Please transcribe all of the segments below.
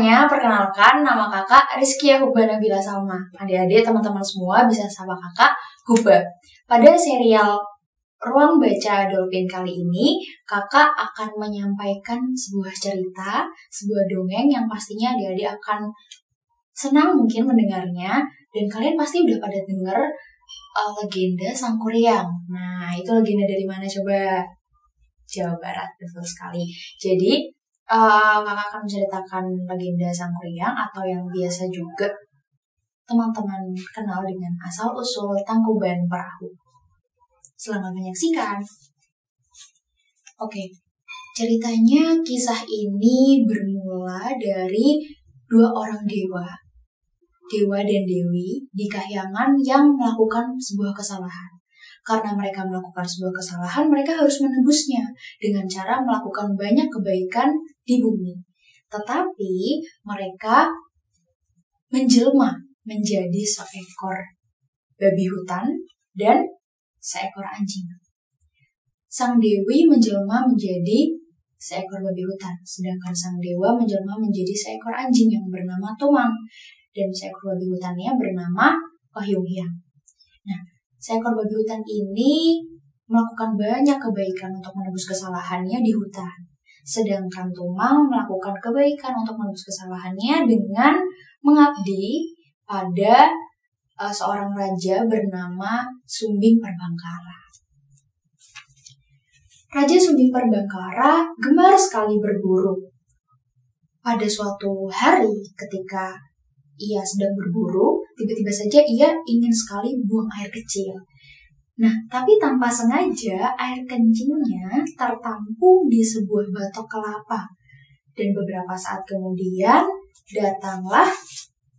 semuanya, perkenalkan nama kakak Rizky Huba Nabila Salma. Adik-adik, teman-teman semua bisa sapa kakak Huba. Pada serial Ruang Baca Dolphin kali ini, kakak akan menyampaikan sebuah cerita, sebuah dongeng yang pastinya adik-adik akan senang mungkin mendengarnya. Dan kalian pasti udah pada denger uh, legenda Sangkuriang. Nah, itu legenda dari mana coba? Jawa Barat, betul sekali. Jadi, uh, akan menceritakan legenda Sangkuriang atau yang biasa juga teman-teman kenal dengan asal-usul Tangkuban Perahu. Selamat menyaksikan. Oke, ceritanya kisah ini bermula dari dua orang dewa, dewa dan dewi di kahyangan yang melakukan sebuah kesalahan. Karena mereka melakukan sebuah kesalahan, mereka harus menebusnya dengan cara melakukan banyak kebaikan di bumi. Tetapi mereka menjelma menjadi seekor babi hutan dan seekor anjing. Sang dewi menjelma menjadi seekor babi hutan, sedangkan sang dewa menjelma menjadi seekor anjing yang bernama Tumang dan seekor babi hutannya bernama Wahyunghyang. Nah, Seekor babi hutan ini melakukan banyak kebaikan untuk menebus kesalahannya di hutan. Sedangkan Tumang melakukan kebaikan untuk menebus kesalahannya dengan mengabdi pada uh, seorang raja bernama Sumbing Perbangkara. Raja Sumbing Perbangkara gemar sekali berburu. Pada suatu hari ketika ia sedang berburu, tiba-tiba saja ia ingin sekali buang air kecil. Nah, tapi tanpa sengaja air kencingnya tertampung di sebuah batok kelapa. Dan beberapa saat kemudian datanglah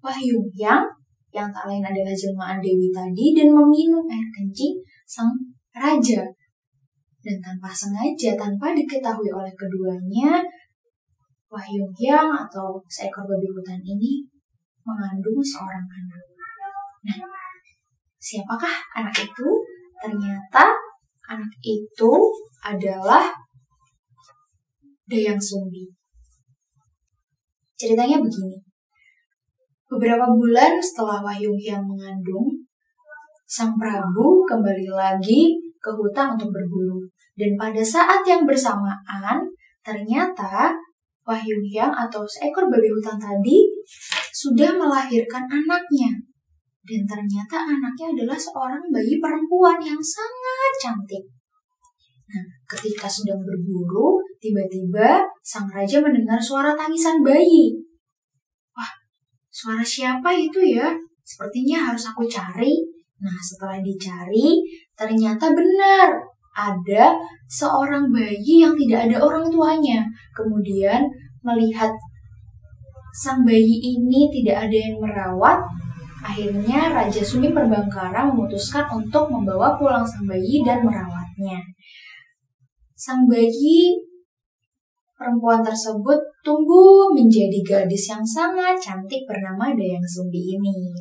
Wahyu yang yang tak lain adalah jelmaan Dewi tadi dan meminum air kencing sang raja. Dan tanpa sengaja, tanpa diketahui oleh keduanya, Wahyu yang atau seekor babi hutan ini mengandung seorang anak. Nah, siapakah anak itu? Ternyata anak itu adalah Dayang Sumbi. Ceritanya begini. Beberapa bulan setelah Wahyu yang mengandung, Sang Prabu kembali lagi ke hutan untuk berburu. Dan pada saat yang bersamaan, ternyata Wahyu Hyang atau seekor babi hutan tadi sudah melahirkan anaknya. Dan ternyata anaknya adalah seorang bayi perempuan yang sangat cantik. Nah, ketika sedang berburu, tiba-tiba sang raja mendengar suara tangisan bayi. Wah, suara siapa itu ya? Sepertinya harus aku cari. Nah, setelah dicari, ternyata benar ada seorang bayi yang tidak ada orang tuanya. Kemudian melihat sang bayi ini tidak ada yang merawat, akhirnya Raja Sumi Perbangkara memutuskan untuk membawa pulang sang bayi dan merawatnya. Sang bayi perempuan tersebut tumbuh menjadi gadis yang sangat cantik bernama Dayang Sumbi ini.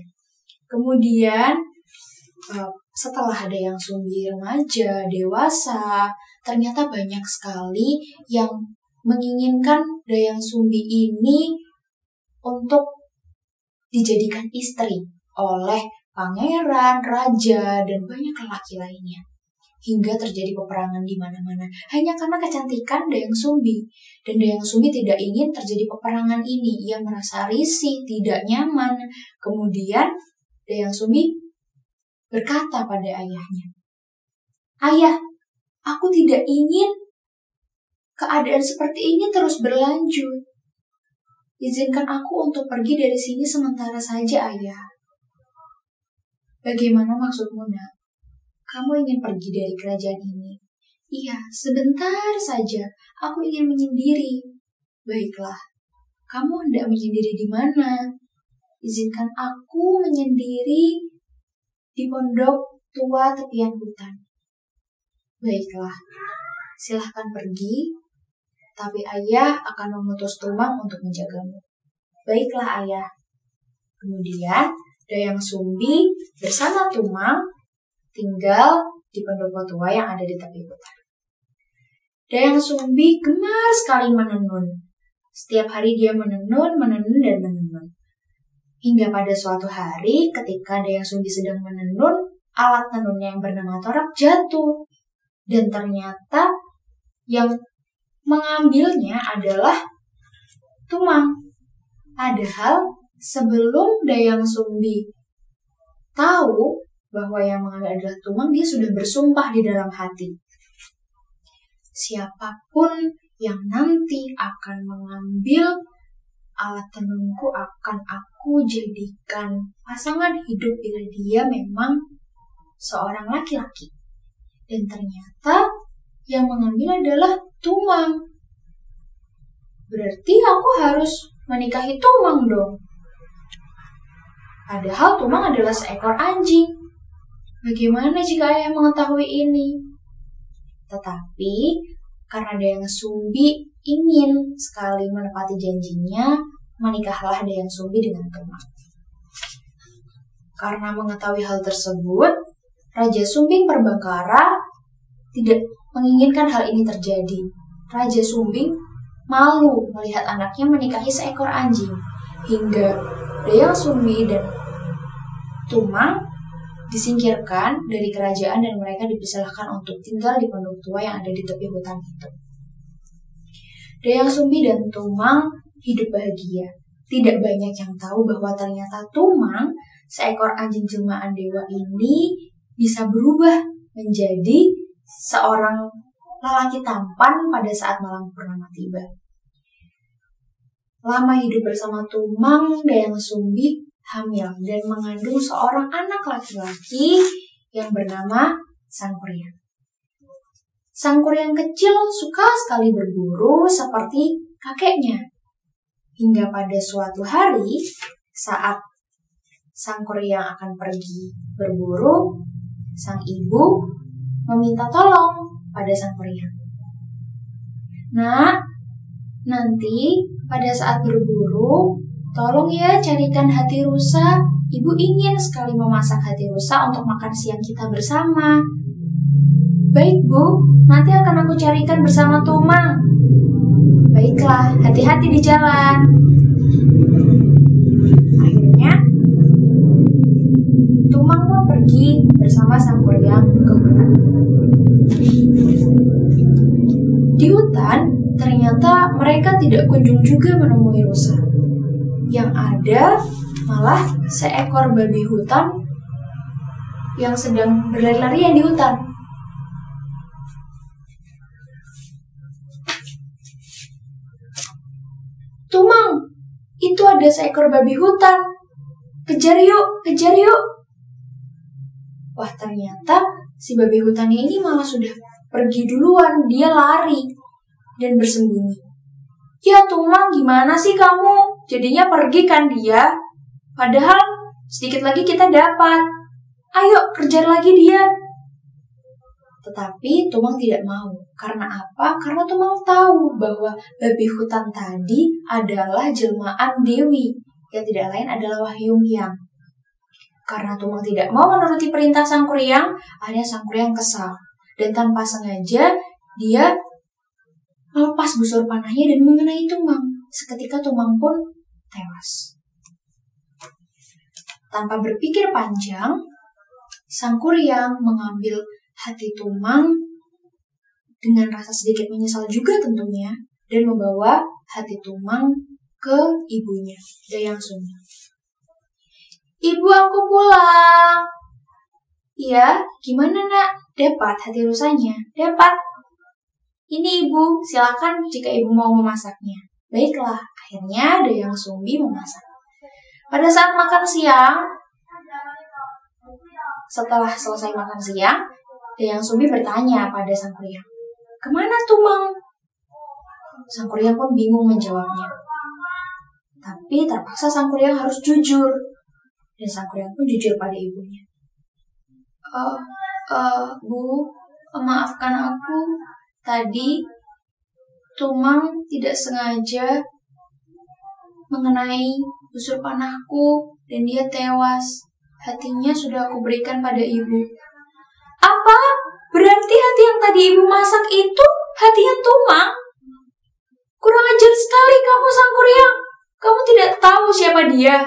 Kemudian eh, setelah ada yang Sumbi remaja, dewasa, ternyata banyak sekali yang menginginkan Dayang Sumbi ini untuk dijadikan istri oleh pangeran, raja, dan banyak lelaki lainnya. Hingga terjadi peperangan di mana-mana hanya karena kecantikan Dayang Sumbi. Dan Dayang Sumbi tidak ingin terjadi peperangan ini. Ia merasa risih, tidak nyaman. Kemudian Dayang Sumbi berkata pada ayahnya, Ayah, aku tidak ingin keadaan seperti ini terus berlanjut. Izinkan aku untuk pergi dari sini sementara saja, ayah. Bagaimana maksudmu, nak? Kamu ingin pergi dari kerajaan ini? Iya, sebentar saja. Aku ingin menyendiri. Baiklah, kamu hendak menyendiri di mana? Izinkan aku menyendiri di pondok tua tepian hutan. Baiklah, silahkan pergi tapi ayah akan memutus tumang untuk menjagamu. Baiklah ayah. Kemudian Dayang Sumbi bersama Tumang tinggal di pendopo tua yang ada di tepi hutan. Dayang Sumbi gemar sekali menenun. Setiap hari dia menenun, menenun, dan menenun. Hingga pada suatu hari ketika Dayang Sumbi sedang menenun, alat tenunnya yang bernama torak jatuh. Dan ternyata yang mengambilnya adalah Tumang. Padahal sebelum Dayang Sumbi tahu bahwa yang mengambil adalah Tumang, dia sudah bersumpah di dalam hati. Siapa pun yang nanti akan mengambil alat tenunku akan aku jadikan pasangan hidup bila dia memang seorang laki-laki. Dan ternyata yang mengambil adalah Tumang. Berarti aku harus menikahi Tumang dong. Padahal Tumang adalah seekor anjing. Bagaimana jika ayah mengetahui ini? Tetapi karena Dayang Sumbi ingin sekali menepati janjinya, menikahlah Dayang Sumbi dengan Kemang. Karena mengetahui hal tersebut, Raja Sumbing Perbangkara tidak menginginkan hal ini terjadi. Raja Sumbing malu melihat anaknya menikahi seekor anjing, hingga Dayang Sumbi dan Tumang disingkirkan dari kerajaan dan mereka dipersilahkan untuk tinggal di pondok tua yang ada di tepi hutan itu. Dayang Sumbi dan Tumang hidup bahagia. Tidak banyak yang tahu bahwa ternyata Tumang, seekor anjing jelmaan dewa ini, bisa berubah menjadi seorang lelaki tampan pada saat malam purnama tiba. Lama hidup bersama Tumang, Dayang Sumbi hamil dan mengandung seorang anak laki-laki yang bernama Sang Kuryang. Sang Kuryang kecil suka sekali berburu seperti kakeknya. Hingga pada suatu hari saat Sang Kuryang akan pergi berburu, sang ibu meminta tolong pada Sang Kuryang. Nah, nanti pada saat berburu, Tolong ya carikan hati rusa. Ibu ingin sekali memasak hati rusa untuk makan siang kita bersama. Baik bu, nanti akan aku carikan bersama Tumang. Baiklah, hati-hati di jalan. Akhirnya, Tumang pun pergi bersama sang kuryang ke hutan. Di hutan, ternyata mereka tidak kunjung juga menemui rusa yang ada malah seekor babi hutan yang sedang berlari-larian di hutan. Tumang, itu ada seekor babi hutan. Kejar yuk, kejar yuk. Wah ternyata si babi hutannya ini malah sudah pergi duluan, dia lari dan bersembunyi. Ya Tumang gimana sih kamu? Jadinya pergi kan dia? Padahal sedikit lagi kita dapat. Ayo kejar lagi dia. Tetapi Tumang tidak mau. Karena apa? Karena Tumang tahu bahwa babi hutan tadi adalah jelmaan Dewi. Yang tidak lain adalah Wahyung Hyang. Karena Tumang tidak mau menuruti perintah Sang Kuryang, akhirnya Sang Kuryang kesal. Dan tanpa sengaja, dia melepas busur panahnya dan mengenai Tumang. Seketika Tumang pun tewas. Tanpa berpikir panjang, Sang Kuryang mengambil hati Tumang dengan rasa sedikit menyesal juga tentunya dan membawa hati Tumang ke ibunya, Dayang Sumi. Ibu aku pulang. Iya, gimana nak? Dapat hati rusanya? Dapat, ini ibu, silakan jika ibu mau memasaknya. Baiklah, akhirnya Dayang Sumbi memasak. Pada saat makan siang, setelah selesai makan siang, Dayang Sumbi bertanya pada Sang Kuryang, Ke mana Tumang? Sang Kuryang pun bingung menjawabnya. Tapi terpaksa Sang Kuryang harus jujur. Dan Sang Kuryang pun jujur pada ibunya. Uh, uh, bu, maafkan aku, Tadi Tumang tidak sengaja mengenai busur panahku dan dia tewas. Hatinya sudah aku berikan pada ibu. Apa? Berarti hati yang tadi ibu masak itu hatinya Tumang? Kurang ajar sekali kamu sang kuryang. Kamu tidak tahu siapa dia.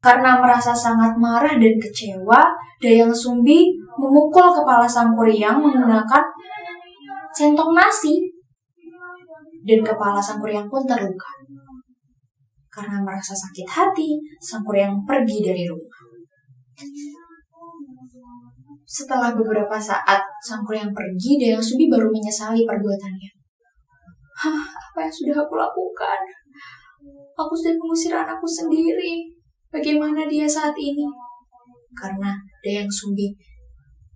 Karena merasa sangat marah dan kecewa, Dayang Sumbi memukul kepala sang kuryang menggunakan sentong nasi. Dan kepala sang kuryang pun terluka. Karena merasa sakit hati, sang kuryang pergi dari rumah. Setelah beberapa saat sang kuryang pergi, Dayang Sumbi baru menyesali perbuatannya. Hah, apa yang sudah aku lakukan? Aku sudah mengusir anakku sendiri. Bagaimana dia saat ini? Karena Dayang Sumbi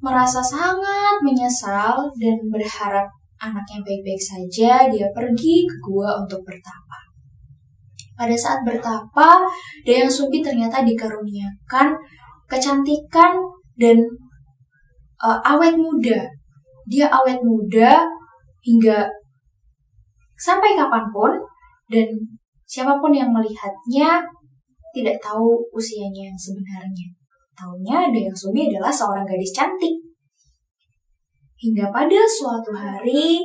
merasa sangat menyesal dan berharap anaknya baik-baik saja, dia pergi ke gua untuk bertapa. Pada saat bertapa, Dayang Sumbi ternyata dikaruniakan kecantikan dan uh, awet muda. Dia awet muda hingga sampai kapan pun dan siapa pun yang melihatnya tidak tahu usianya yang sebenarnya. Tahunya Dayang Sumi adalah seorang gadis cantik. Hingga pada suatu hari,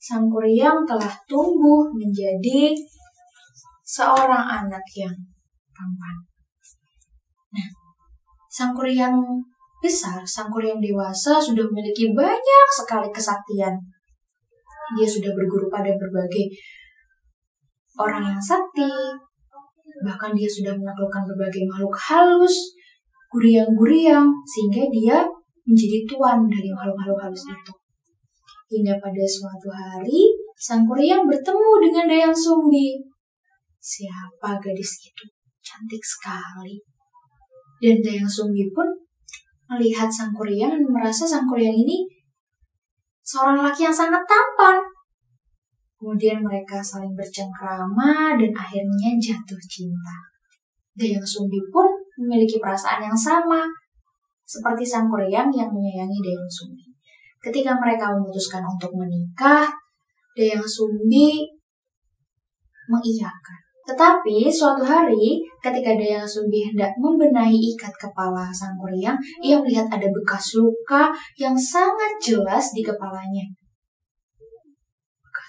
Sang Kuryang telah tumbuh menjadi seorang anak yang tampan. Nah, Sang Kuryang besar, Sang Kuryang dewasa sudah memiliki banyak sekali kesaktian. Dia sudah berguru pada berbagai orang yang sakti, bahkan dia sudah menaklukkan berbagai makhluk halus, guriang-guriang, sehingga dia menjadi tuan dari makhluk-makhluk halus itu. Hingga pada suatu hari, sang kuryang bertemu dengan Dayang Sumbi. Siapa gadis itu? Cantik sekali. Dan Dayang Sumbi pun melihat sang kuryang dan merasa sang kuryang ini seorang laki yang sangat tampan. Kemudian mereka saling bercengkrama dan akhirnya jatuh cinta. Dayang Sumbi pun memiliki perasaan yang sama seperti sang Kuryang yang menyayangi Dayang Sumbi. Ketika mereka memutuskan untuk menikah, Dayang Sumbi mengiyakan. Tetapi suatu hari ketika Dayang Sumbi hendak membenahi ikat kepala sang Kuryang, ia melihat ada bekas luka yang sangat jelas di kepalanya.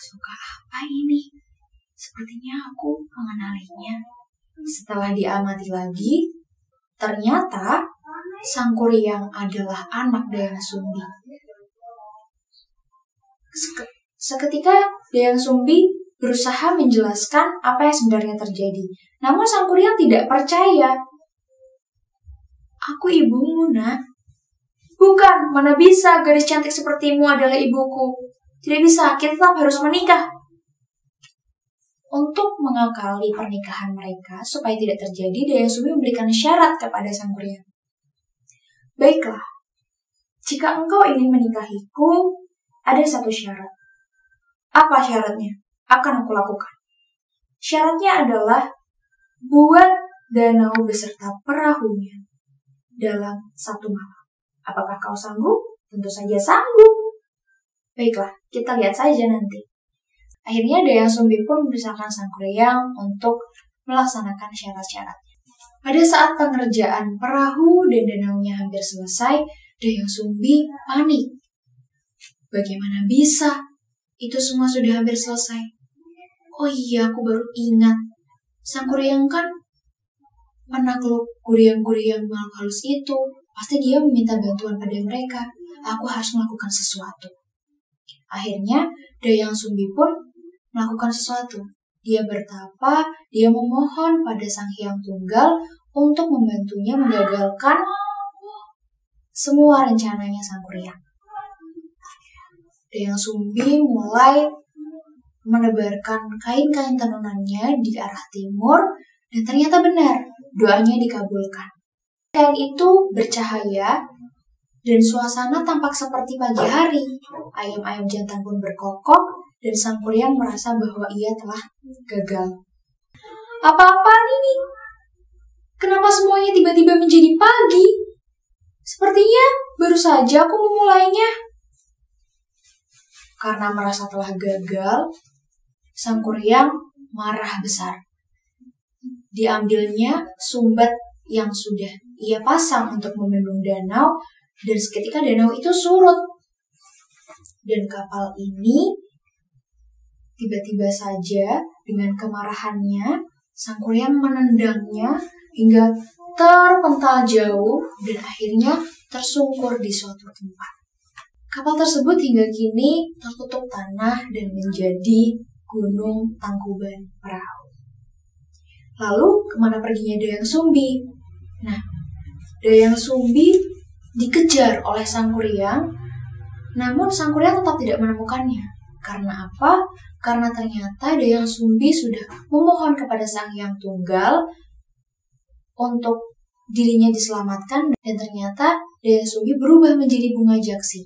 Luka apa ini? Sepertinya aku mengenalinya. Setelah diamati lagi, ternyata sang Kuryang adalah anak Dayang Sumbi. Seketika Dayang Sumbi berusaha menjelaskan apa yang sebenarnya terjadi. Namun sang Kuryang tidak percaya. Aku ibumu, nak. Bukan, mana bisa gadis cantik sepertimu adalah ibuku. Tidak bisa, kita tetap harus menikah. Untuk mengakali pernikahan mereka supaya tidak terjadi, Dayang Sumbi memberikan syarat kepada sang Kuryang. Baiklah, jika engkau ingin menikahiku, ada satu syarat. Apa syaratnya? Akan aku lakukan. Syaratnya adalah buat danau beserta perahunya dalam satu malam. Apakah kau sanggup? Tentu saja sanggup. Baiklah, kita lihat saja nanti. Akhirnya Dayang Sumbi pun memisahkan Sang Kuryang untuk melaksanakan syarat-syaratnya. Pada saat pengerjaan perahu dan danaunya hampir selesai, Dayang Sumbi panik. Bagaimana bisa? Itu semua sudah hampir selesai. Oh iya, aku baru ingat. Sang Kuryang kan menakluk guriang-guriang makhluk halus itu. Pasti dia meminta bantuan pada mereka. Aku harus melakukan sesuatu. Akhirnya, Dayang Sumbi pun melakukan sesuatu. Dia bertapa, dia memohon pada Sang Hyang Tunggal untuk membantunya menggagalkan semua rencananya Sang Kuryang. Dayang Sumbi mulai menebarkan kain-kain tenunannya di arah timur dan ternyata benar, doanya dikabulkan. Kain itu bercahaya dan suasana tampak seperti pagi hari. Ayam-ayam jantan pun berkokok dan sang kuryang merasa bahwa ia telah gagal. Apa-apaan ini? Kenapa semuanya tiba-tiba menjadi pagi? Sepertinya baru saja aku memulainya. Karena merasa telah gagal, sang kuryang marah besar. Diambilnya sumbat yang sudah ia pasang untuk membendung danau dan seketika danau itu surut. Dan kapal ini Tiba-tiba saja dengan kemarahannya, sang kuryang menendangnya hingga terpental jauh dan akhirnya tersungkur di suatu tempat. Kapal tersebut hingga kini tertutup tanah dan menjadi gunung Tangkuban Perahu. Lalu ke mana perginya Dayang Sumbi? Nah, Dayang Sumbi dikejar oleh Sang Kuryang, namun Sang Kuryang tetap tidak menemukannya. Karena apa? Karena ternyata Dayang Sumbi sudah memohon kepada Sang Yang Tunggal untuk dirinya diselamatkan dan ternyata Dayang Sumbi berubah menjadi bunga jaksi.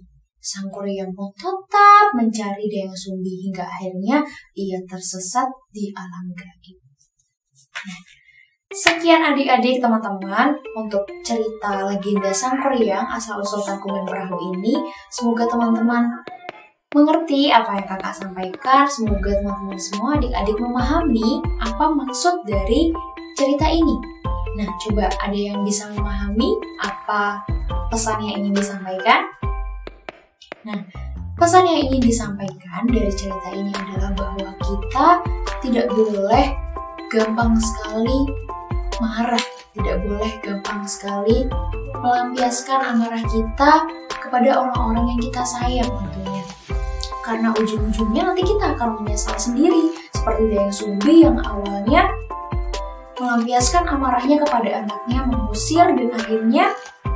Sang Kuryang pun tetap mencari Dayang Sumbi hingga akhirnya ia tersesat di alam gaib. Nah, Sekian adik-adik teman-teman untuk cerita legenda Sang Kuryang asal-usul Tangkuban Perahu ini. Semoga teman-teman mengerti apa yang kakak sampaikan. Semoga teman-teman semua adik-adik memahami apa maksud dari cerita ini. Nah, coba ada yang bisa memahami apa pesan yang ingin disampaikan? Nah, pesan yang ingin disampaikan dari cerita ini adalah bahwa kita tidak boleh gampang sekali marah, tidak boleh gampang sekali melampiaskan amarah kita kepada orang-orang yang kita sayang tentunya. Karena ujung-ujungnya nanti kita akan menyesal sendiri, seperti Dayang Sumbi yang awalnya melampiaskan amarahnya kepada anaknya, mengusir dan akhirnya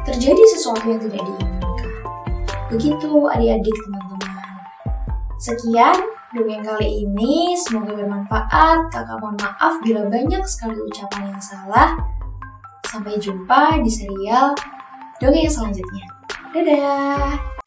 terjadi sesuatu yang tidak diinginkan. Begitu adik-adik teman-teman. Sekian Dongeng kali ini semoga bermanfaat. Kakak mohon maaf bila banyak sekali ucapan yang salah. Sampai jumpa di serial Dongeng selanjutnya. Dadah!